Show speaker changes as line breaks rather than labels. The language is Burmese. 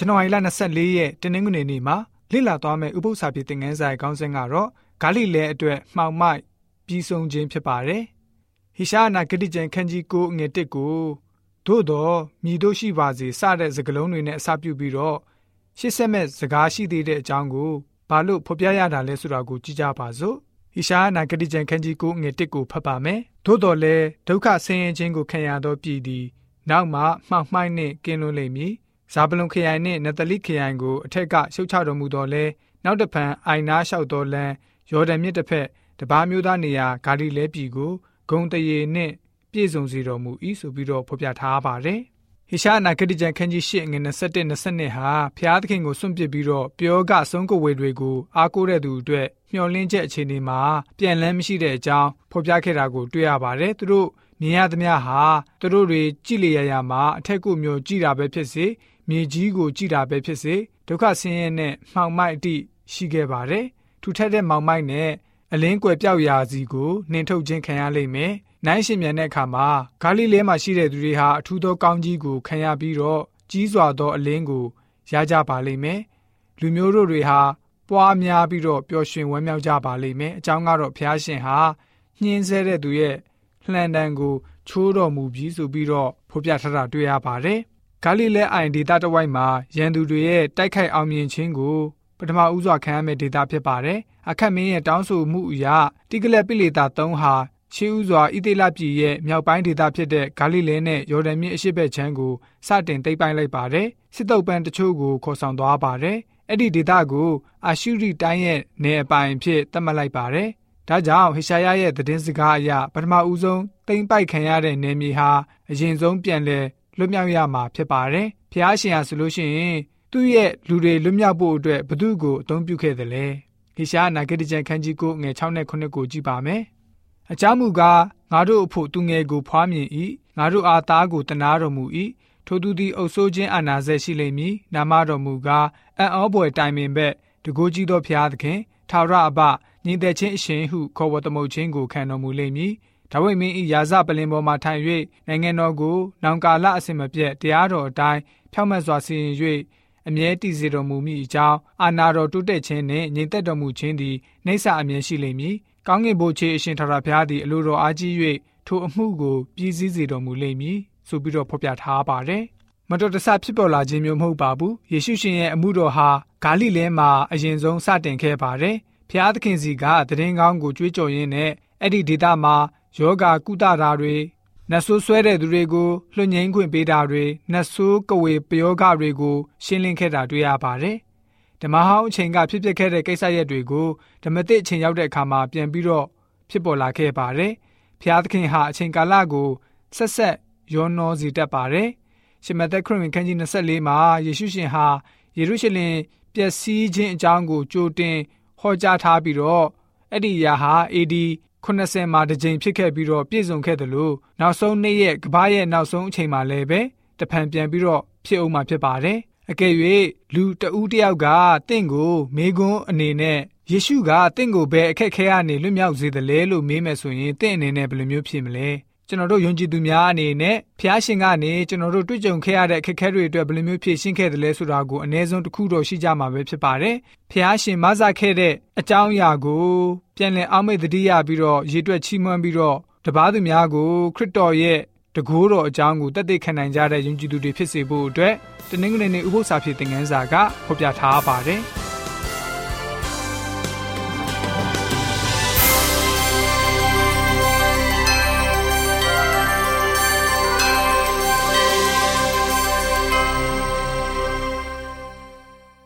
ဇန်နဝါရီလ24ရက်တနင်္ဂနွေနေ့မှာလေ့လာသွားမယ့်ဥပုသ္စာပြေသင်ခန်းစာရဲ့ခေါင်းစဉ်ကတော့ဂါလိလဲအတွက်မှောင်မိုက်ပြီးဆုံးခြင်းဖြစ်ပါတယ်။ဟိရှားနာဂတိကျမ်းခန်းကြီး9ငွေ1ကိုသို့တော့မြည်တို့ရှိပါစေစတဲ့စကားလုံးတွေနဲ့အစပြုပြီးတော့ရှစ်ဆက်မဲ့စကားရှိသေးတဲ့အကြောင်းကိုဘာလို့ဖော်ပြရတာလဲဆိုတာကိုကြည့်ကြပါစို့။ဟိရှားနာဂတိကျမ်းခန်းကြီး9ငွေ1ကိုဖတ်ပါမယ်။သို့တော်လည်းဒုက္ခဆင်းရဲခြင်းကိုခံရသောပြည်သည်နောက်မှမှောက်မှိုက်နှင့်ကင်းလွတ်လိမ့်မည်။ ဇာဗလုန်ခရိုင်နှင့်နတလိခရိုင်ကိုအထက်ကရှုတ်ချတော်မူတော်လဲနောက်တဖန်အိုင်နာလျှောက်တော်လန်ယော်ဒန်မြစ်တစ်ဖက်တပားမျိုးသားနေရာဂါလိလဲပြည်ကိုဂုံတရေနှင့်ပြည့်စုံစေတော်မူ၏ဆိုပြီးတော့ဖော်ပြထားပါတယ်ဟိရှာနာဂတိကျန်ခန်းကြီး၈ငွေ27 22ဟာဖျားသခင်ကိုစွန့်ပစ်ပြီးတော့ပြောကအဆုံးကိုဝေတွေကိုအားကိုးတဲ့သူအတွက်မျှော်လင့်ချက်အခြေအနေမှာပြန်လန်းမရှိတဲ့အကြောင်းဖော်ပြခဲ့တာကိုတွေ့ရပါတယ်သူတို့မြင်ရသမျှဟာသူတို့တွေကြည်လျရရမှာအထက်ကိုမျိုးကြည်တာပဲဖြစ်စေ မြေကြီးကိုကြည်တာပဲဖြစ်စေဒုက္ခဆင်းရဲနဲ့မှောင်မိုက်အတိရှိခဲ့ပါတယ်ထူထပ်တဲ့မှောင်မိုက်နဲ့အလင်းကွယ်ပြောက်ရာစီကိုနှင်ထုတ်ခြင်းခံရလိမ့်မယ်နိုင်ရှင်မြန်တဲ့အခါမှာဂါလိလဲမှာရှိတဲ့သူတွေဟာအထူးသောကောင်းကြီးကိုခံရပြီးတော့ကြီးစွာသောအလင်းကိုရကြပါလိမ့်မယ်လူမျိုးတို့တွေဟာပွားများပြီးတော့ပျော်ရွှင်ဝမ်းမြောက်ကြပါလိမ့်မယ်အကြောင်းကတော့ဘုရားရှင်ဟာညှင်းဆဲတဲ့သူရဲ့လှန်တန်ကိုချိုးတော်မူပြီးဆိုပြီးတော့ဖော်ပြထားတာတွေ့ရပါတယ် ဂါလိလဲအိုင်ဒေတာတဝိုက်မှာရန်သူတွေရဲ့တိုက်ခိုက်အောင်မြင်ခြင်းကိုပထမဦးစွာခံရမယ့်ဒေတာဖြစ်ပါတယ်။အခက်မင်းရဲ့တောင်းဆိုမှုအရတိကလက်ပိလေတာ3ဟာရှေးဥစွာဣသေလပြည်ရဲ့မြောက်ပိုင်းဒေသဖြစ်တဲ့ဂါလိလဲနဲ့ယော်ဒန်မြစ်အရှေ့ဘက်ခြမ်းကိုစတင်သိမ်းပိုက်လိုက်ပါတယ်။စစ်တုပ်ပန်းတချို့ကိုခေါ်ဆောင်သွားပါတယ်။အဲ့ဒီဒေသကိုအာရှုရိတိုင်းရဲ့နေအပိုင်ဖြစ်သတ်မှတ်လိုက်ပါတယ်။ဒါကြောင့်ဟေရှာယရဲ့သတင်းစကားအရပထမဦးဆုံးသိမ်းပိုက်ခံရတဲ့နေမြေဟာအရင်ဆုံးပြန်လည် လွတ်မြောက်ရမှာဖြစ်ပါတယ်။ဖျားရှင်ဟာဆိုလို့ရှိရင်သူ့ရဲ့လူတွေလွတ်မြောက်ဖို့အတွက်ဘသူ့ကိုအသုံးပြုခဲ့တယ်လဲ။ဟေရှာနာဂတိကျမ်းခန်းကြီးကိုငွေ6နဲ့9ကိုကြည့်ပါမယ်။အကြောင်းမူကားငါတို့အဖို့သူငယ်ကိုဖွားမြင်၏ငါတို့အားသားကိုတနာတော်မူ၏ထိုသူသည်အုပ်ဆိုးခြင်းအာနာဆက်ရှိလိမ့်မည်နာမတော်မူကားအံ့ဩပွေတိုင်ပင်ဘက်တကိုးကြီးသောဖျားသခင်ထာဝရအဘညီသက်ချင်းအရှင်ဟုခေါ်ဝတ်သမုတ်ခြင်းကိုခံတော်မူလိမ့်မည် ဒါဝိမင်း၏ယာဇပလင်ပေါ်မှထိုင်၍နိုင်ငံတော်ကိုနောင်ကာလအစဉ်မပြတ်တရားတော်အတိုင်းဖြောင့်မတ်စွာစီရင်၍အမြဲတည်စေတော်မူမိအကြောင်းအာနာတော်တုတက်ခြင်းနှင့်ညီသက်တော်မူခြင်းသည်နှိစ္စအမြဲရှိလိမ့်မည်။ကောင်းကင်ဘုရားအရှင်ထာဝရဘုရားသည်အလိုတော်အားကြီး၍ထိုအမှုကိုပြည့်စည်စေတော်မူလိမ့်မည်ဆိုပြီးတော့ဖော်ပြထားပါတယ်။မတော်တဆဖြစ်ပေါ်လာခြင်းမျိုးမဟုတ်ပါဘူး။ယေရှုရှင်ရဲ့အမှုတော်ဟာဂါလိလဲမှာအရင်ဆုံးစတင်ခဲ့ပါတယ်။ဖျားသခင်စီကတည်င်းကောင်းကိုကြွေးကြော်ရင်းနဲ့အဲ့ဒီဒေသမှာ ယောဂကုသတာတွေနတ်ဆိုးဆွဲတဲ့သူတွေကိုလွှတ်ငင်းခွင့်ပေးတာတွေနတ်ဆိုးကဝေပယောဂတွေကိုရှင်းလင်းခဲ့တာတွေ့ရပါတယ်။ဓမ္မဟောင်းအချိန်ကဖြစ်ပျက်ခဲ့တဲ့ကိစ္စရပ်တွေကိုဓမ္မသစ်အချိန်ရောက်တဲ့အခါမှာပြန်ပြီးတော့ဖြစ်ပေါ်လာခဲ့ပါတယ်။ဖျားသခင်ဟာအချိန်ကာလကိုဆက်ဆက်ရောနှောစီတတ်ပါတယ်။ရှမသက်ခရစ်ဝင်ခန်းကြီး24မှာယေရှုရှင်ဟာယေရုရှလင်ပျက်စီးခြင်းအကြောင်းကိုကြိုတင်ဟောကြားထားပြီးတော့အဲ့ဒီအရာဟာ AD 80မှာတစ်ကြိမ်ဖြစ်ခဲ့ပြီးတော့ပြည့်စုံခဲ့တယ်လို့နောက်ဆုံးနေ့ရဲ့ကဘာရဲ့နောက်ဆုံးအချိန်မှာလည်းပဲတဖန်ပြန်ပြီးတော့ဖြစ်အောင်မှာဖြစ်ပါတယ်အကယ်၍လူတဦးတယောက်ကတင့်ကိုမေကွန်းအနေနဲ့ယေရှုကတင့်ကိုဘယ်အခက်ခဲကနေလွတ်မြောက်စေတယ်လဲလို့မေးမယ်ဆိုရင်တင့်အနေနဲ့ဘယ်လိုမျိုးဖြစ်မလဲ ကျွန်တော်တို့ယုံကြည်သူများအနေနဲ့ဖျားရှင်ကနေကျွန်တော်တို့တွေ့ကြုံခဲ့ရတဲ့အခက်အခဲတွေအတွက်ဘယ်လိုမျိုးဖြေရှင်းခဲ့တယ်လဲဆိုတာကိုအနည်းဆုံးတစ်ခုတော့ရှိကြမှာပဲဖြစ်ပါတယ်။ဖျားရှင်မဆခဲ့တဲ့အကြောင်းအရာကိုပြန်လည်အောက်မေ့သတိရပြီးတော့ရေတွက်ချီးမွမ်းပြီးတော့တပားသူများကိုခရစ်တော်ရဲ့တကိုးတော်အကြောင်းကိုတသက်ခံနိုင်ကြတဲ့ယုံကြည်သူတွေဖြစ်စေဖို့အတွက်တနင်္ဂနွေနေ့ဥပုသ္စာဖြစ်တဲ့ငန်းစာကဖော်ပြထားပါတယ်။